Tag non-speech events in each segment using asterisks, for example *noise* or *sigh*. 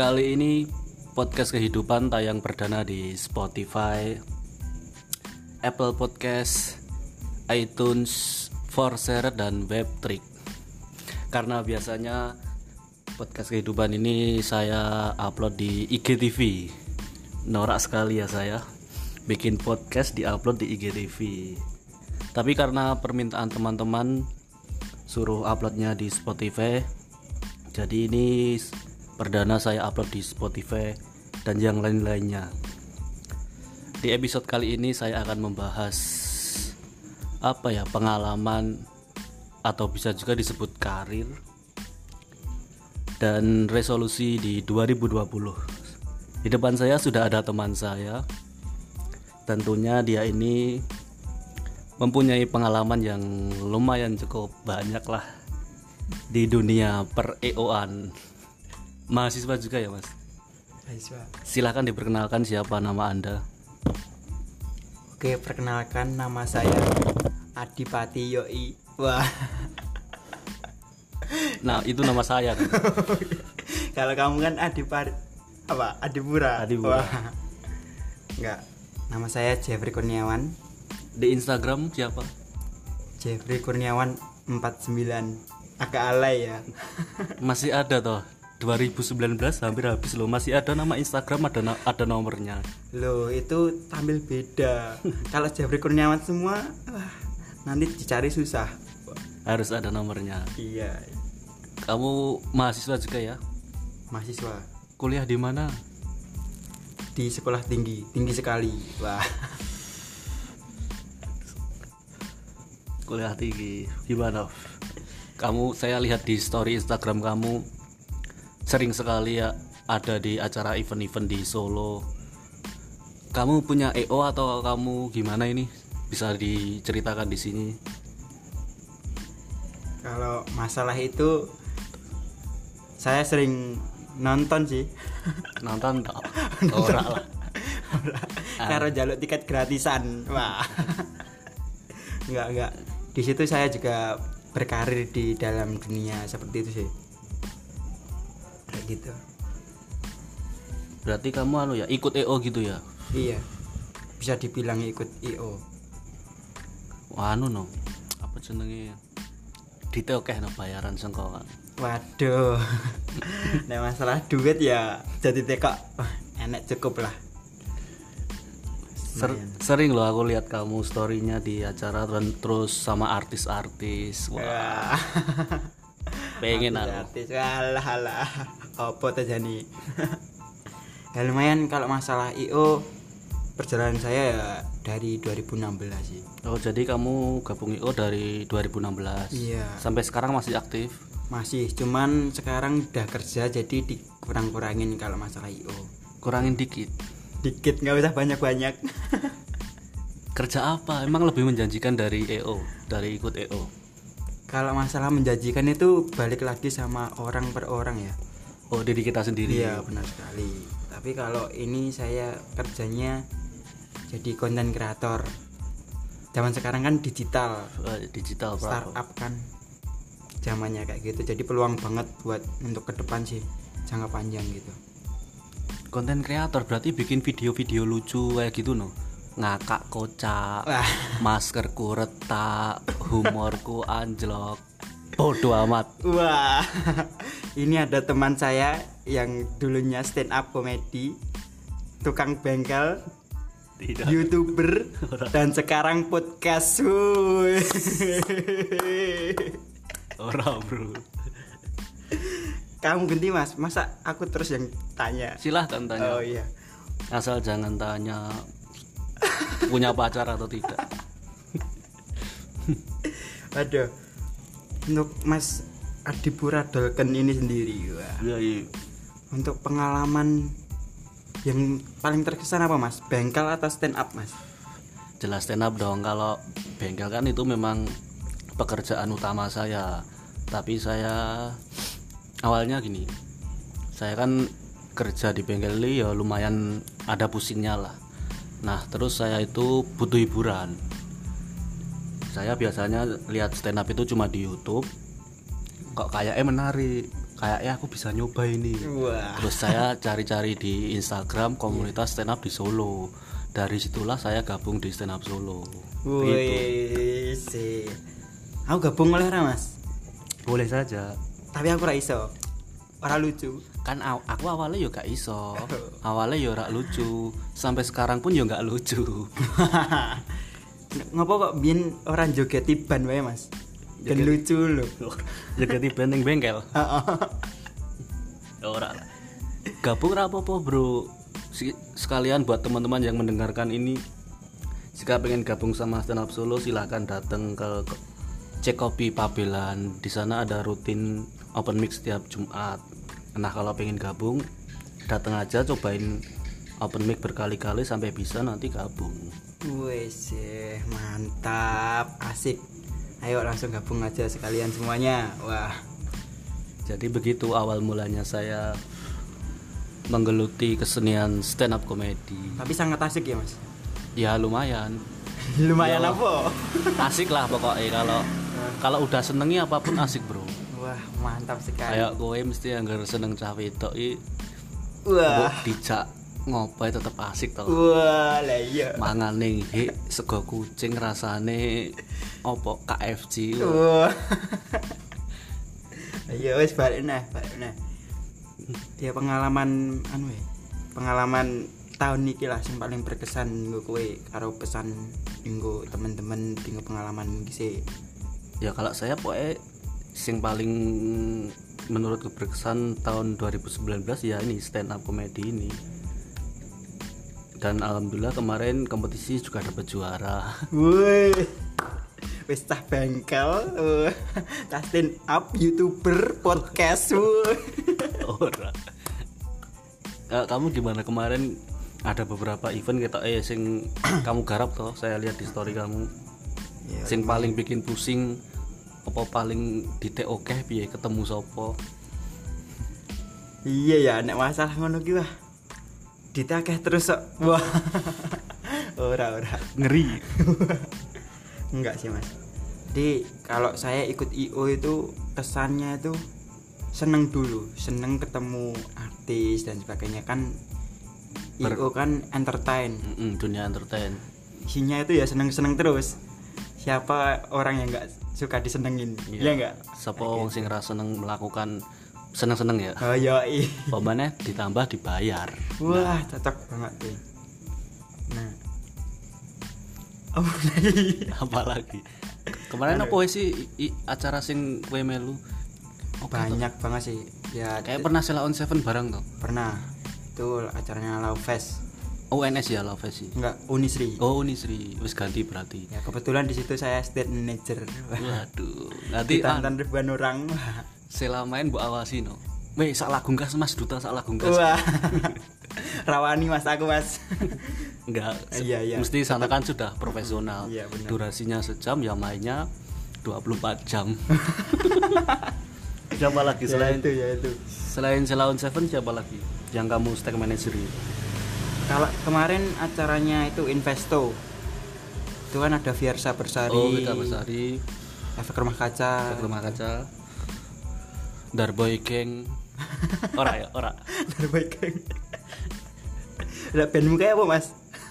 Kali ini podcast kehidupan tayang perdana di Spotify, Apple Podcast, iTunes, Forshare dan Webtrick. Karena biasanya podcast kehidupan ini saya upload di IGTV. Norak sekali ya saya bikin podcast di upload di IGTV. Tapi karena permintaan teman-teman suruh uploadnya di Spotify, jadi ini perdana saya upload di Spotify dan yang lain-lainnya. Di episode kali ini saya akan membahas apa ya pengalaman atau bisa juga disebut karir dan resolusi di 2020. Di depan saya sudah ada teman saya. Tentunya dia ini mempunyai pengalaman yang lumayan cukup banyak lah di dunia per EO-an mahasiswa juga ya mas? Mahasiswa. Silahkan diperkenalkan siapa nama anda. Oke perkenalkan nama saya Adipati Yoi. Wah. *laughs* Nah itu nama saya. Kan *laughs* kalau kamu kan Adipati apa Adipura. Adipura. Wah. enggak. Nama saya Jeffrey Kurniawan. Di Instagram siapa? Jeffrey Kurniawan 49 agak alay ya. Masih ada toh 2019 hampir habis loh. Masih ada nama Instagram ada ada nomornya. Loh itu tampil beda. *laughs* Kalau Jeffrey Kurniawan semua nanti dicari susah. Harus ada nomornya. Iya. Kamu mahasiswa juga ya? Mahasiswa. Kuliah di mana? Di sekolah tinggi tinggi sekali. Wah. Kuliah tinggi. Gimana? Kamu saya lihat di story Instagram kamu sering sekali ya ada di acara event-event di Solo. Kamu punya EO atau kamu gimana ini? Bisa diceritakan di sini. Kalau masalah itu saya sering nonton sih. *laughs* Nonton tak? *laughs* Ora lah. *laughs* Karena jaluk tiket gratisan. Wah. enggak, enggak. Di situ saya juga berkarir di dalam dunia seperti itu sih gitu. Berarti kamu anu ya ikut EO gitu ya? Iya. Bisa dibilang ikut EO Wah, anu no. Apa jenenge? Detail kayak no bayaran sengkok waduh. *laughs* Nah masalah duit ya jadi teka enak cukup lah. Ser sering loh aku lihat kamu storynya di acara terus sama artis-artis. Wah. Pengen aku artis alah alah apa terjadi *laughs* ya lumayan. Kalau masalah IO perjalanan saya ya dari 2016 sih. Oh jadi kamu gabung IO dari 2016 iya. Sampai sekarang masih aktif? Masih cuman sekarang udah kerja jadi dikurang-kurangin kalau masalah IO kurangin dikit? Dikit nggak usah banyak-banyak. *laughs* Kerja apa? Emang lebih menjanjikan dari EO dari ikut EO kalau masalah menjanjikan itu balik lagi sama orang per orang ya oh diri kita sendiri. Iya benar sekali. Tapi kalau ini saya kerjanya jadi konten kreator. Zaman sekarang kan digital. Uh, digital startup kan. Zamannya kayak gitu. Jadi peluang banget buat untuk ke depan sih jangka panjang gitu. Konten kreator berarti bikin video-video lucu kayak gitu no? Ngakak kocak maskerku retak humorku anjlok. Bodoh amat. Wah ini ada teman saya yang dulunya stand up comedy tukang bengkel Tidak. youtuber *laughs* dan sekarang podcast orang bro. Kamu ganti mas. Masa aku terus yang tanya? Silahkan tanya. Oh iya. Asal jangan tanya punya pacar atau tidak. Aduh untuk mas Adipura Dolken ini sendiri. Wah. Ya, iya. untuk pengalaman yang paling terkesan apa mas? Bengkel atau stand up mas? Jelas stand up dong. Kalau bengkel kan itu memang pekerjaan utama saya. Tapi saya awalnya gini saya kan kerja di bengkel ini ya lumayan ada pusingnya lah. Nah terus saya itu butuh hiburan. Saya biasanya lihat stand up itu cuma di YouTube kok kayaknya menarik kayaknya aku bisa nyoba ini Wah. terus saya cari-cari di Instagram komunitas stand up di Solo dari situlah saya gabung di stand up Solo Begitu. Wih, sih. Aku gabung oleh Mas. boleh saja Tapi aku ra iso. Ora lucu. kan aw- aku awalnya ya gak iso *laughs* awalnya ya ora lucu sampai sekarang pun ya gak lucu *laughs* Ngopo kok biyen orang joget tiban wae, Mas? Dan lucu lho. *laughs* jadi benteng bengkel. Heeh. ora. Gabung ra apa-apa bro. Sekalian buat teman-teman yang mendengarkan ini jika pengen gabung sama stand up solo silahkan datang ke, cek kopi Pabelan. Di sana ada rutin open mix setiap Jumat. Nah kalau pengen gabung datang aja cobain open mic berkali-kali sampai bisa nanti gabung. Wes, eh, mantap, asik. Ayo langsung gabung aja sekalian semuanya. Wah, jadi begitu awal mulanya saya menggeluti kesenian stand up comedy tapi sangat asik ya, Mas. ya lumayan *laughs* Lumayan Ya. apa? *laughs* asik lah pokoknya kalau kalau udah senengi apa pun asik bro Wah, mantap sekali. kayak kowe mesti yang seneng cah wedok i Wah. dijak ngopo tetep asik toh Wah, lah iya. mangane sego kucing rasane opo KFC Wah. Iya wes balik nah, balik nah. Ya pengalaman anu ya. Pengalaman tahun niki lah sing paling berkesan nggo kowe karo pesan nggo teman-teman tinggal pengalaman iki sih. ya kalau saya pokoknya sing paling menurut keberkesan tahun 2019 ya ini stand up comedy ini dan alhamdulillah kemarin kompetisi juga dapat juara *laughs* Woi. Wis tah bengkel, tah stand up youtuber podcast. Ora. Eh, kamu gimana kemarin ada beberapa event kita eh sing *clears throat* kamu garap toh saya lihat di story kamu Ya, sing paling bikin pusing apa paling di oke piye ketemu sopo Iya ya, nek masalah ngono ki wah. Ditakeh terus kok. Wah. ora ora. ngeri Enggak sih, Mas. Jadi kalau saya ikut IO itu kesannya itu seneng dulu, seneng ketemu artis dan sebagainya kan Ber- IO kan entertain. Mm-mm, dunia entertain Isinya itu ya seneng-seneng terus. Siapa orang yang nggak suka disenengin? Iya enggak? siapa wong sing ra seneng melakukan seneng-seneng ya Oh iya. iya. pokoknya ditambah dibayar Wah, cocok banget tuh. Nah. Oh, iya. apalagi kemarin apa sih i- acara sing kue melu Apa tuh? banyak banget sih. Ya kayak pernah Sela on Seven bareng tuh pernah. Itu acaranya Love Fest. UNS ya Love sih Enggak, Unisri. Oh Unisri, wis ganti berarti. Ya kebetulan di situ saya state manager. Waduh, *laughs* nanti ah, ribuan orang. *laughs* Wah. sela main mbok awasi no. Weh, sak lagu gas Mas Duta sak lagu gas. Wah. *laughs* Rawani Mas aku, Mas. Enggak. *laughs* Iya, iya. Mesti sana kan sudah profesional. Iya, benar. Durasinya sejam ya mainnya 24 jam. *laughs* siapa lagi ya selain itu ya itu. selain Sela on Seven siapa lagi yang kamu stack manager Kalau kemarin acaranya itu Investo. Itu kan ada Fiersa Bersari. Oh, kita Besari, Efek Rumah Kaca. Rumah Kaca, Darboy Gang. Ora ya, ora. *laughs* Terbaik kan. Lah bandmu kayak apa, Mas?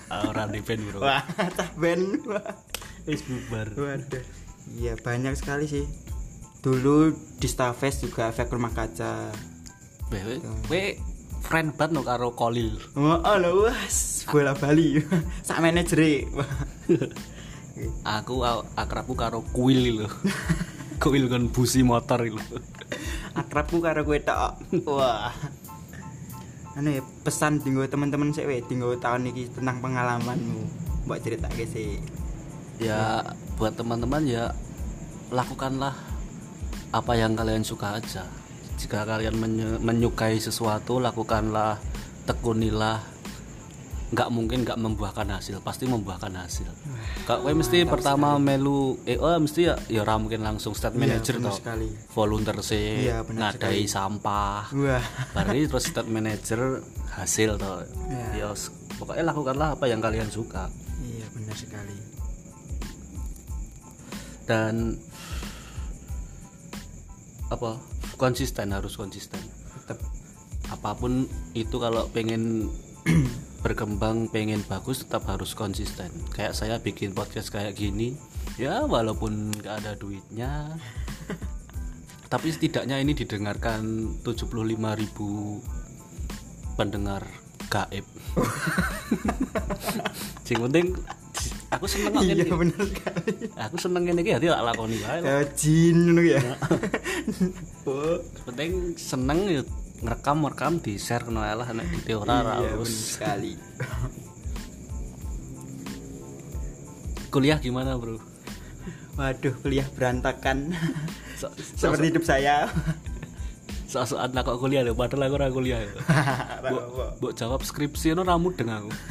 Ah, Ora di band, Bro. Wah, tah band. Wis bubar. Waduh. Iya, banyak sekali sih. Dulu di Starfest juga efek rumah kaca. Weh, weh, friend banget no karo Kolil. Oh, oh lho, was, bola Bali. *laughs* Sak manajer. Wah. Aku akrabku karo kuil lho. *laughs* kuil kan busi motor lho. Akrabku karo kowe tok. Wah. Anu ya, pesan tinggal teman-teman sih weh, tinggal tahun ini tentang pengalamanmu. Mbak ceritake sih. Ya buat teman-teman ya lakukanlah apa yang kalian suka aja. Jika kalian menye- menyukai sesuatu, lakukanlah, tekunilah. Nggak mungkin nggak membuahkan hasil, pasti membuahkan hasil. Kak, kowe mesti pertama melu eh oh, mesti ya ya ora mungkin langsung start Iya, manager bener toh. sekali. Volunteer sih, Iya, benar ngadai sampah. Wah. Baru terus start manager hasil toh. Iya. Ya s- pokoknya lakukanlah apa yang kalian suka. Iya, benar sekali. dan apa konsisten harus konsisten tetap apa pun itu kalau pengen *clears throat* berkembang pengen bagus tetap harus konsisten. Kayak saya bikin podcast kayak gini ya walaupun nggak ada duitnya *laughs* tapi setidaknya ini didengarkan 75.000 pendengar gaib. *laughs* Sing penting aku seneng kok iya bener sekali. Aku seneng ngene iki dadi tak lakoni wae jin ngono ya. *laughs* Oh. Penting seneng ya ngerekam rekam di share kena lah nek di ora ora iya sekali. Kuliah gimana bro? Waduh kuliah berantakan. So, seperti hidup saya. So, so, anak kok kuliah lho padahal aku ora kuliah. *laughs* Mbok mbok jawab skripsi no ramu dengan aku. *laughs*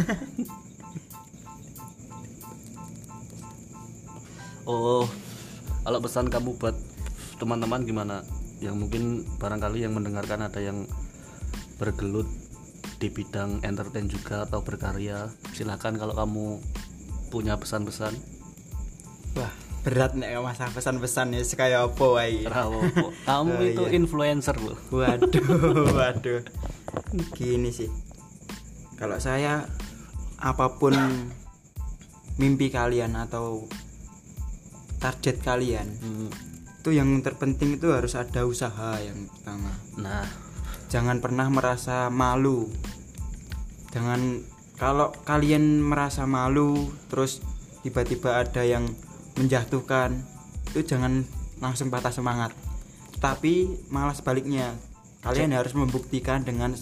Oh kalau pesan kamu buat teman-teman gimana yang mungkin barangkali yang mendengarkan ada yang bergelut di bidang entertain juga atau berkarya silahkan kalau kamu punya pesan-pesan wah berat nih masa pesan-pesan ya kayak apa wae *laughs* kamu Oh, itu iya. influencer loh Waduh, *laughs* waduh. Gini sih. Kalau saya apa pun mimpi kalian atau target kalian, Hmm, itu yang terpenting itu harus ada usaha yang pertama. nah Jangan pernah merasa malu. Jangan kalau kalian merasa malu terus tiba-tiba ada yang menjatuhkan, itu jangan langsung patah semangat. Tapi malah sebaliknya, kalian harus membuktikan dengan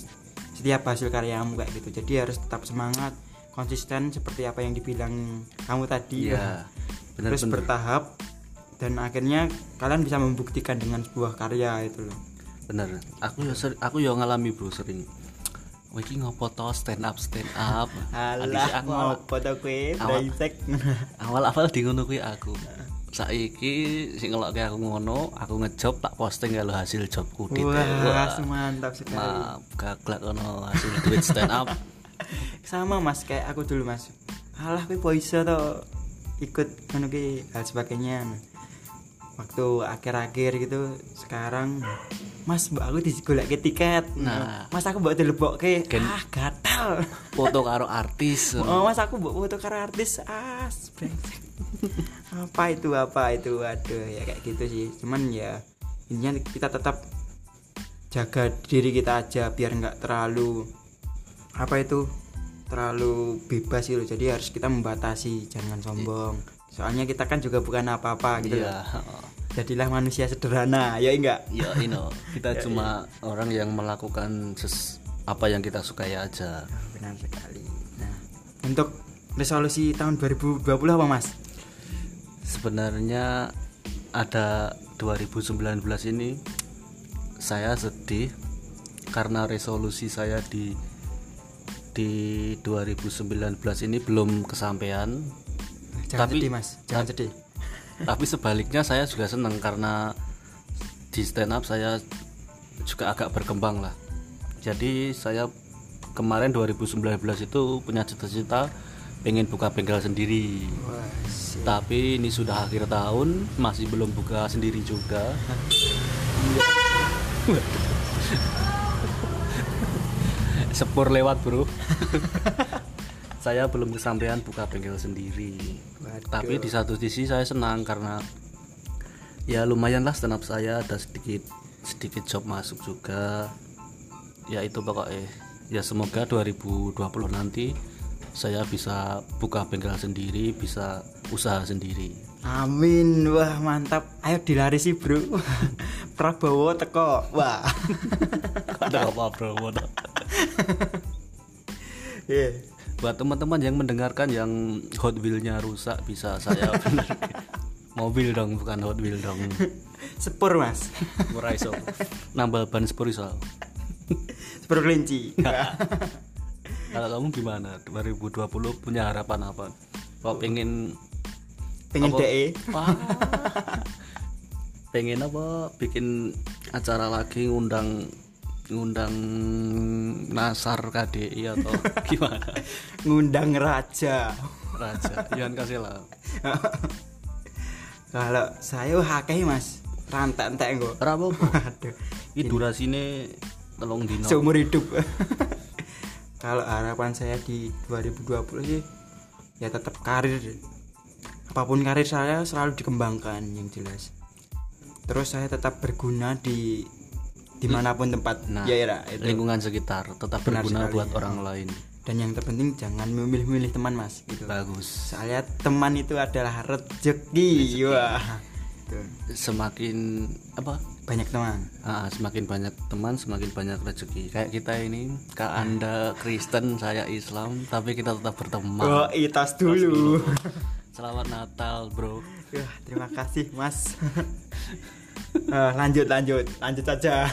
setiap hasil karyamu kayak gitu. Jadi harus tetap semangat, konsisten seperti apa yang dibilang kamu tadi. iya bener terus bener bertahap dan akhirnya kalian bisa membuktikan dengan sebuah karya itu loh. bener. Aku yo ser- aku yo ngalami bro sering. Wah, iki ngopo to? Stand up stand up. Sih aku ngopo to kowe? awal- *laughs* awal awal di ngono kuwi aku. Saiki sing ngelokke aku ngono aku ngejob tak posting kalau hasil jobku di Wah, mantap sekali. maaf gaglak ono hasil duit stand up. *laughs* Sama Mas kayak aku dulu Mas. Alah kowe po iso to ikut ngono ki hal sebagainya. Waktu akhir-akhir gitu sekarang Mas mbak aku digolek tiket. Nah. Mas aku mbak dilebokke. Gen- Ah, gatal. foto karo artis *laughs* Oh, Mas aku mbak foto karo artis. Ah, brengsek. *laughs* apa itu apa itu aduh ya kayak gitu sih. Cuman ya intinya kita tetap jaga diri kita aja biar nggak terlalu apa itu terlalu bebas gitu jadi harus kita membatasi jangan sombong soalnya kita kan juga bukan apa-apa gitu iya loh. Jadilah manusia sederhana ya enggak? Ya you know, kita *laughs* cuma orang yang melakukan ses apa yang kita sukai aja. Benar sekali. Nah untuk resolusi tahun 2020 apa mas? Sebenarnya ada 2019 ini saya sedih karena resolusi saya di di 2019 ini belum kesampaian. Jangan Tapi- sedih mas. Jangan sedih tapi sebaliknya saya juga senang karena di stand up saya juga agak berkembang lah. Jadi saya kemarin 2019 itu punya cita-cita pengen buka bengkel sendiri. Wah, tapi ini sudah akhir tahun masih belum buka sendiri juga. *laughs* Sepur lewat bro *laughs* saya belum kesampaian buka bengkel sendiri. Waduh. tapi di satu sisi saya senang karena ya lumayan lah stand up saya ada sedikit sedikit job masuk juga. Ya itu pokoknya. Ya semoga 2020 nanti saya bisa buka bengkel sendiri bisa usaha sendiri. Amin. Wah mantap. Ayo dilarisi bro. *laughs* Prabowo teko. Wah. Ada apa bro. Iya. Buat teman-teman yang mendengarkan yang Hot Wheel-nya rusak bisa saya *laughs* mobil dong bukan Hot Wheel dong. Sepur mas. Murah iso. Nambah ban sepur iso. Sepur kelinci. *laughs* Kalau kamu gimana? 2020 punya harapan apa? Kok pengen pengen Apa? DE Wah. pengen apa? Bikin acara lagi ngundang ngundang Nasar KDI atau *laughs* gimana? Ngundang raja. Raja Ian kasih lah. *laughs* Kalau saya akeh mas. Rantai-rantai engko. ora apa *laughs* Aduh. iki durasine telung dino seumur hidup. Kalau harapan saya di 2020 sih ya tetap karir. Apa pun karir saya selalu dikembangkan yang jelas. Terus saya tetap berguna di di mana pun tempat nah ya Ira, itu. lingkungan sekitar tetap Benar berguna sekali, buat ya. orang lain. Dan yang terpenting jangan memilih-milih teman mas gitu. Bagus. Soalnya teman itu adalah rezeki. Wah. Tuh. semakin apa? Banyak teman. Ah, semakin banyak teman semakin banyak rezeki. Kayak kita ini kak anda Kristen saya Islam tapi kita tetap berteman. Oh itas dulu. Selamat Natal bro. Wah, terima kasih mas *laughs* Eh, lanjut lanjut. Lanjut saja. *laughs*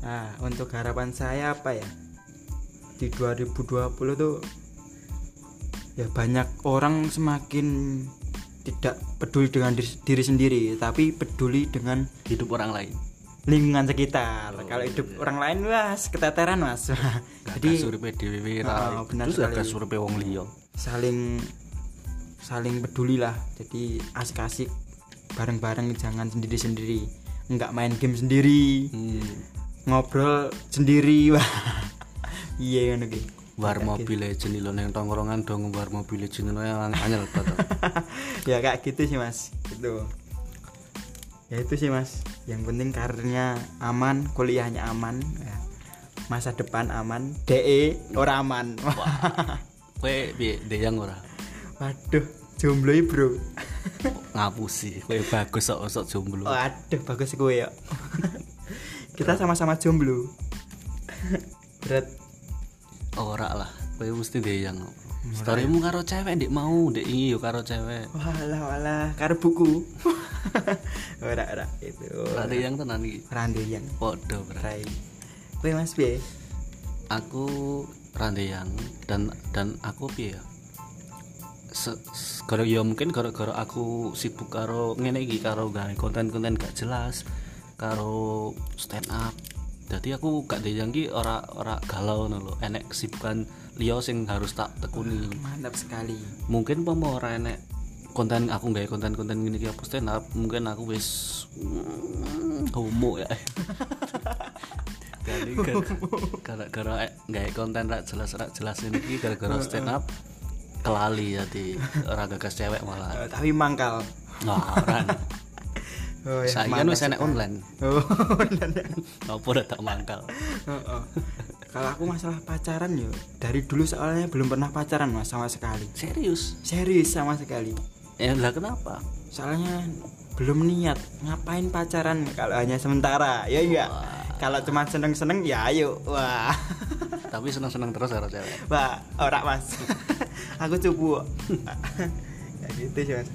Nah untuk harapan saya apa ya? Di 2020 tuh ya banyak orang semakin tidak peduli dengan diri, diri sendiri tapi peduli dengan hidup orang lain. lingkungan sekitar. Oh, kalau hidup iya. orang lain wah keteteran mas. *laughs* Jadi survei dewi Oh, benar terus sekali. survei wong liya. Saling saling peduli lah. Jadi asik-asik bareng-bareng jangan sendiri-sendiri. Nggak main game sendiri. Hmm. ngobrol sendiri. *laughs* Wah. Iya ngono ki. War mobil legend lo neng tongkrongan dong war mobil legend lo yang anyel banget. *laughs* Ya kayak gitu sih mas. Gitu. Ya itu sih mas. Yang penting karirnya aman kuliahnya aman ya. masa depan aman de ora aman. *laughs* Kue piye deyang ora? Waduh jomblo i, bro ngapusi kue bagus sok sok jomblo. Waduh bagus gue ya. *laughs* Kita sama-sama jomblo. Berat. Ora lah kue mesti deyang storymu karo cewek ndik mau ndik ingin yo karo cewek. Walah walah. Karo buku. *laughs* Ora ora itu. Ora deyang tenan iki. Rande yang. Podo bro rai. Kowe mas piye? Aku randeyang dan dan aku piye ya gara ya mungkin gara-gara aku sibuk karo ngene iki karo gawe konten-konten gak jelas karo stand up. Jadi aku gak deyang ki ora ora galau lho. Enek kesibukan liya sing harus tak tekuni. Mantap sekali. Mungkin pomo ora enek konten aku gawe konten-konten iki apa stand up mungkin aku wis mm, homo ya. *laughs* Gara-gara eh, gawe konten rak jelas rak jelas ini gara-gara stand up kelali jadi ora gagas cewek malah. Eh, tapi mangkal. Nah ora *laughs* oh, ya, saya kan wis enek online. Oh *laughs* bener. apa udah tak mangkal? Oh, oh. kalau aku masalah pacaran yo dari dulu soalnya belum pernah pacaran mas sama sekali. Serius? Serius sama sekali. Ya lah kenapa? Soalnya belum niat ngapain pacaran kalau hanya sementara ya enggak? Kalau cuma seneng-seneng ya ayo wah. Tapi seneng-seneng terus karo cewek. Wah ora mas aku cupu *laughs* ya gitu sih mas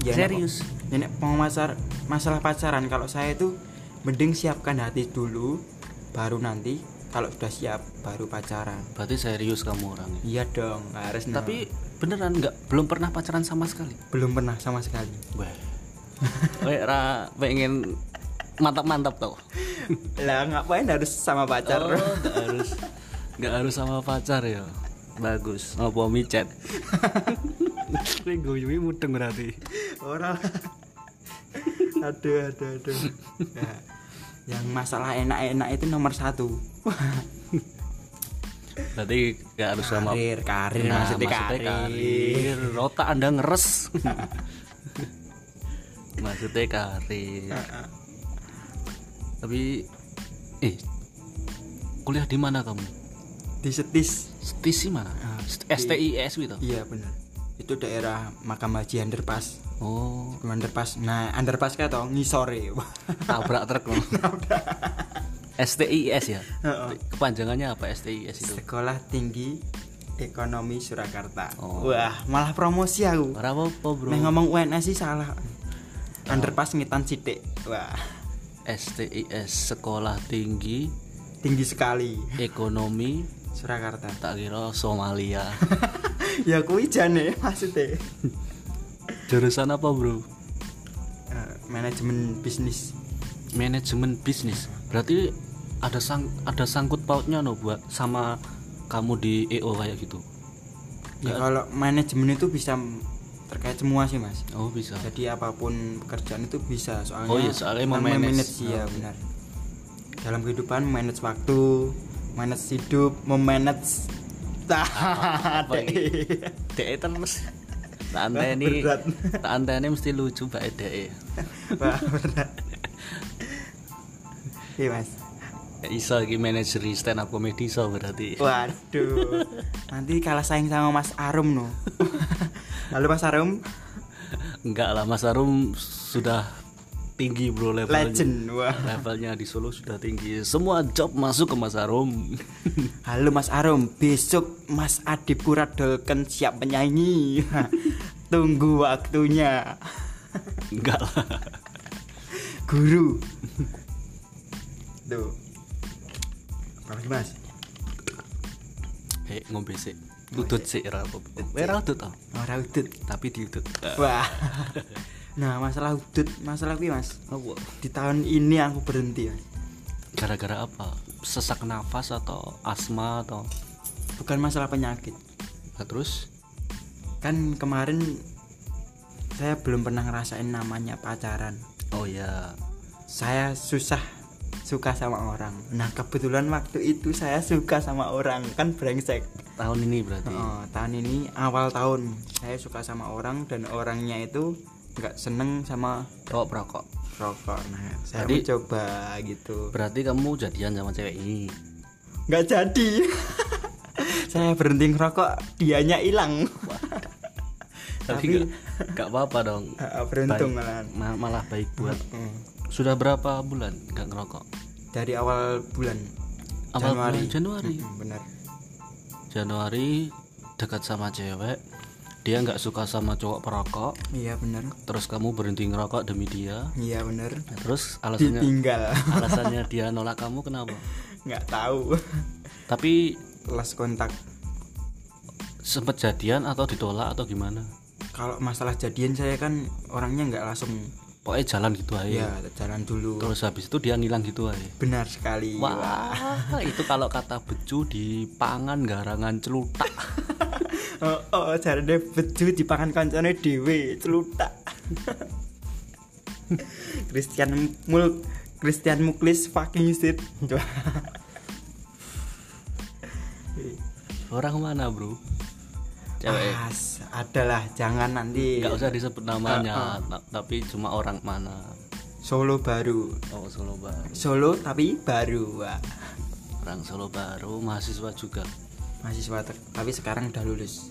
Ya, serius? ya, nek mau masalah pacaran kalau saya itu mending siapkan hati dulu baru nanti kalau sudah siap baru pacaran. Berarti serius kamu orangnya iya dong harus no. tapi beneran nggak? Belum pernah pacaran sama sekali? Belum pernah sama sekali. Wah. Ra pengen mantap-mantap tau. *laughs* lah ngapain harus sama pacar? Oh, nggak harus. Nggak harus sama pacar ya. Bagus. Ngopo micet. Kowe guyuwi mudeng berarti. orang *laughs* aduh aduh aduh Ya, yang masalah enak-enak itu nomor satu *laughs* Berarti nggak harus sama karir karir Nah, maksudnya, maksudnya karir, karir. Rota Anda ngeres. *laughs* maksudnya karir. Tapi eh kuliah di mana kamu? di setis Stis sih mana? Ah, STIS gitu. iya benar itu daerah makam haji underpass Oh, underpass nah underpass kayak tau ngisore *laughs* tabrak truk loh. STIS ya. Heeh. Kepanjangannya apa STIS itu? sekolah tinggi ekonomi Surakarta Oh. wah malah promosi aku Ora apa-apa, Bro. Nek ngomong UNS sih salah underpass ngitan sidik wah STIS Sekolah Tinggi tinggi sekali Ekonomi Surakarta tak kira Somalia. *laughs* ya kuwi jane maksudnya Jurusan apa, Bro? Eh, manajemen bisnis Manajemen bisnis. Berarti ada sang ada sangkut pautnya no buat sama kamu di EO kayak gitu. ya kalau manajemen itu bisa terkait semua sih mas oh bisa jadi apa pun pekerjaan itu bisa soalnya Oh iya, soalnya memanage. memanage, iya benar dalam kehidupan manage waktu manage hidup memanage ini? dek terus tak anteni tak anteni mesti lucu bae dek *laughs* Wah, berat. Iya mas. Iso iki manajer stand up comedy iso berarti. Waduh. Nanti kalah saing sama mas Arum no. *laughs* Lalu mas Arum. Enggak lah Mas Arum sudah tinggi bro levelnya legend wah levelnya di Solo sudah tinggi semua job masuk ke Mas Arum *laughs* Halo Mas Arum, besok Mas Adipura Dolken siap menyanyi. *laughs* Tunggu waktunya. enggak lah Guru. Tuh. Apa Mas? hei ngombe sih udut sih ra apa ora udut Ora udut. tapi diudut Wah. *laughs* Nah, masalah udut, masalah kuwi Mas. apa Di tahun ini aku berhenti. Mas. gara-gara apa sesak nafas atau asma atau Bukan masalah penyakit. Nah, terus Kan kemarin saya belum pernah ngerasain namanya pacaran. oh ya saya susah suka sama orang. Nah kebetulan waktu itu saya suka sama orang kan brengsek. tahun ini berarti Oh, tahun ini awal tahun saya suka sama orang dan orangnya itu nggak seneng sama cowok perokok rokok. Nah saya Jadi- mencoba gitu. berarti kamu jadian sama cewek ini Nggak jadi. *laughs* saya berhenti ngerokok, dianya hilang. tapi nggak apa-apa dong *laughs* Ah, Beruntung Baik. malahan. Ma- malah baik buat Hmm. sudah berapa bulan nggak ngerokok Dari awal bulan Awal Januari. bulan Januari. Hmm, benar. Januari dekat sama cewek dia nggak suka sama cowok perokok. Iya benar. terus kamu berhenti ngerokok demi dia. Iya benar. Nah, terus alasannya Ditinggal. *laughs* alasannya dia nolak kamu kenapa? Nggak tahu. tapi Last kontak sempet jadian atau ditolak atau gimana? Kalau masalah jadian saya kan orangnya nggak langsung pokoknya jalan gitu aja. Ya jalan dulu. Terus habis itu dia ngilang gitu aja. Benar sekali. Wah itu kalau kata becu di pangan garangan celutak *laughs* oh, oh jarane beju dipangan kancane dhewe celutak. Christian Mul Christian Muklis fucking shit orang mana bro? Cewek. As, adalah jangan nanti. Nggak usah disebut namanya ta- tapi cuma orang mana. Solo baru. Oh Solo baru. Solo tapi baru Wah. orang Solo baru mahasiswa juga mahasiswa ter- tapi sekarang udah lulus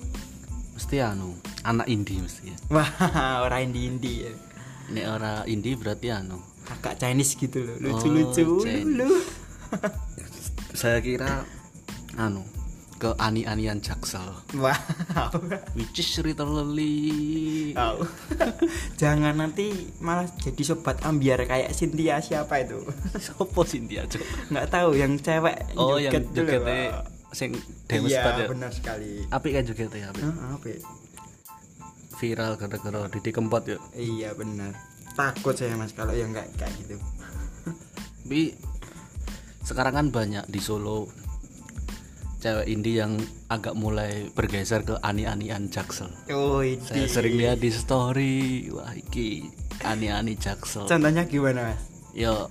mesti anu anak indie mesti ya wah *laughs* orang indie indie ya. ini orang indie berarti anu kakak Chinese gitu loh lucu-lucu Oh, Chinese. lu *laughs* saya kira anu ke ani-anian jaksel wow which is literally Tahu. *laughs* Jangan nanti malah jadi sobat ambiar kayak Cynthia siapa itu? sopo Cynthia Cok? Nggak tahu yang cewek oh yang jogetnya. Sing demes Iya, banget ya benar sekali. apik kan jogetnya apik Hah, apa? ya? viral gara-gara Didi Kempot ya Iya benar. Takut saya mas kalau yang kayak kayak gitu. *laughs* tapi sekarang kan banyak di Solo cewek indie yang agak mulai bergeser ke ani-anian jaksel Oh saya ini. sering lihat di story wah iki ani-ani jaksel Contohnya gimana mas? ya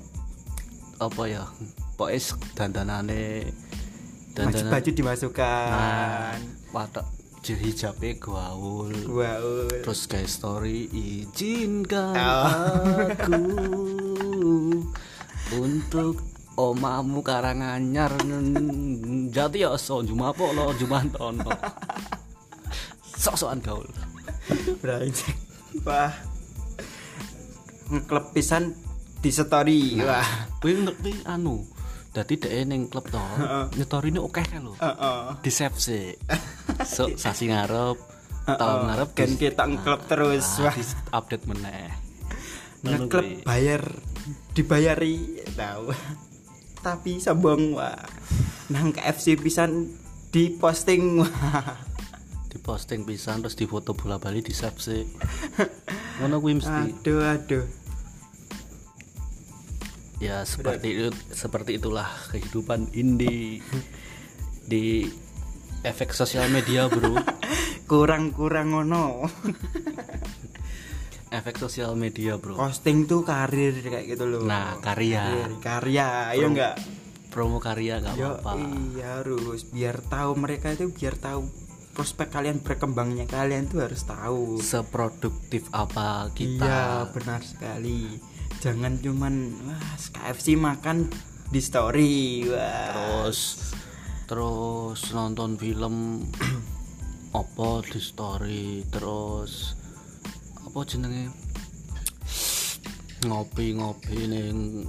apa ya pokoknya dandanane Baju, dandanan baju dimasukkan. watak hijabnya gaul Wow. terus kayak story izinkan Oh. aku untuk omamu karanganyar jati ya so jumapo lo jumantono sok-sokan gaul Brengsek. Wah. Klub pisan di story. Wah. kuwi ngerti anu dadi dhek ning klub to nyetorine oke lho. Heeh. di save sih. *laughs* So sasi ngarep tahun ngarep Kan dis- kita ngeklub terus. ah, Wah. update meneh. Ngeklub bayar dibayari tahu tapi sombong wah. Nang KFC pisan di posting wah. Di posting pisan terus di foto bola bali di save sih. Ngono kuwi mesti. Aduh aduh ya seperti itu seperti itulah kehidupan indie *laughs* di efek sosial media bro. *laughs* Kurang-kurang ngono. *laughs* Efek sosial media bro. Posting tuh karir kayak gitu loh. Nah karya. Karir, karya ayo Pro- enggak promo karya gak Yo, apa-apa. iya harus. Biar tahu mereka itu biar tahu prospek kalian berkembangnya kalian tuh harus tahu. Seproduktif apa iya kita benar sekali jangan cuman wah KFC makan di story wah. Terus terus nonton film *clears throat* apa di story terus apa jenenge? Ngopi-ngopi ning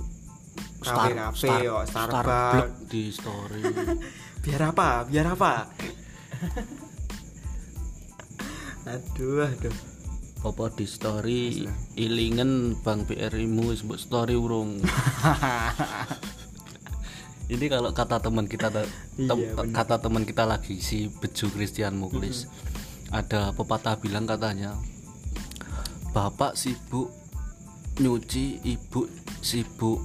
Kafe-kafe, yo, Starbucks. Starbucks di story. *laughs* Biar apa? Biar apa? *laughs* Aduh aduh apa di story ilingen Bang BRI mu mbok story urung. *laughs* Ini kalau kata teman kita tem- Iya, kata teman kita lagi si Beju Christian Muklis ada pepatah bilang katanya bapak sibuk nyuci ibu sibuk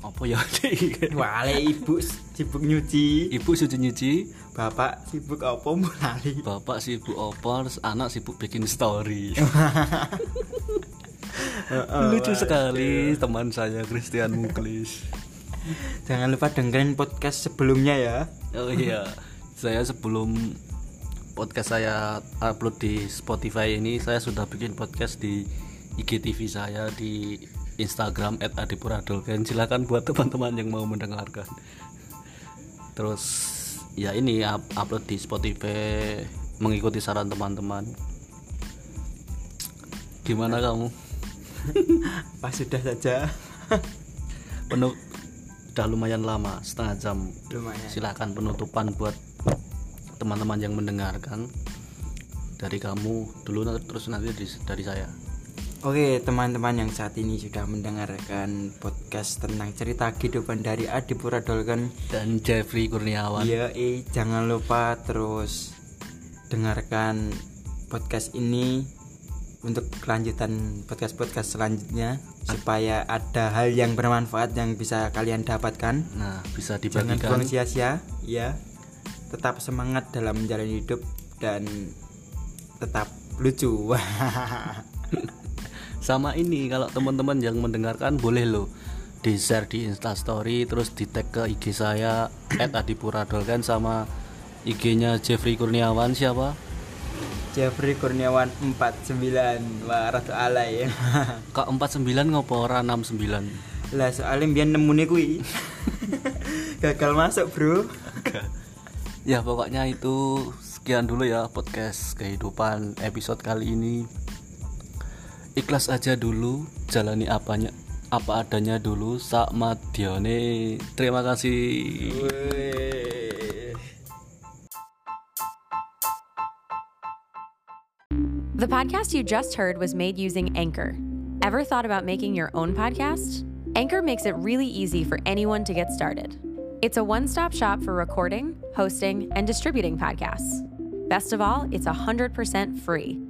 apa ya? *laughs* Wale ibu sibuk nyuci. Ibu suci nyuci. Bapak sibuk apa mulai bapak sibuk opo terus anak sibuk bikin story. *laughs* *laughs* Lucu sekali teman saya Christian Muklis. Jangan lupa dengerin podcast sebelumnya ya. Oh iya saya sebelum podcast saya upload di Spotify ini saya sudah bikin podcast di IGTV saya di Instagram @adipuradolken silakan buat teman-teman yang mau mendengarkan. Terus ya ini up- upload di Spotify mengikuti saran teman-teman. Gimana kamu? *laughs* Pas sudah saja. *laughs* Penuh udah lumayan lama setengah jam. Lumayan. Silakan penutupan buat teman-teman yang mendengarkan. Dari kamu dulu terus nanti dari saya Oke teman-teman yang saat ini sudah mendengarkan podcast tentang cerita kehidupan dari Adipura Dolken dan Jeffrey Kurniawan. Iya eh jangan lupa terus dengarkan podcast ini untuk kelanjutan podcast-podcast selanjutnya supaya ada hal yang bermanfaat yang bisa kalian dapatkan. Nah bisa jangan dibagikan. buang sia-sia ya tetap semangat dalam menjalani hidup dan tetap lucu *laughs* sama ini kalau teman-teman yang mendengarkan boleh loh di share di instastory terus di tag ke IG saya *clears throat* @adipuradolken sama IG-nya Jeffrey Kurniawan siapa? Jeffrey Kurniawan 49 wah ratu alay *laughs* kak 49 ngopo ora 69 lah soalnya biar nemune kui *laughs* gagal masuk bro. Ya pokoknya itu sekian dulu ya podcast kehidupan episode kali ini ikhlas aja dulu jalani apanya apa adanya dulu terima kasih The podcast you just heard was made using Anchor. Ever thought about making your own podcast? Anchor makes it really easy for anyone to get started. It's a one stop shop for recording, hosting, and distributing podcasts. Best of all, it's 100% free.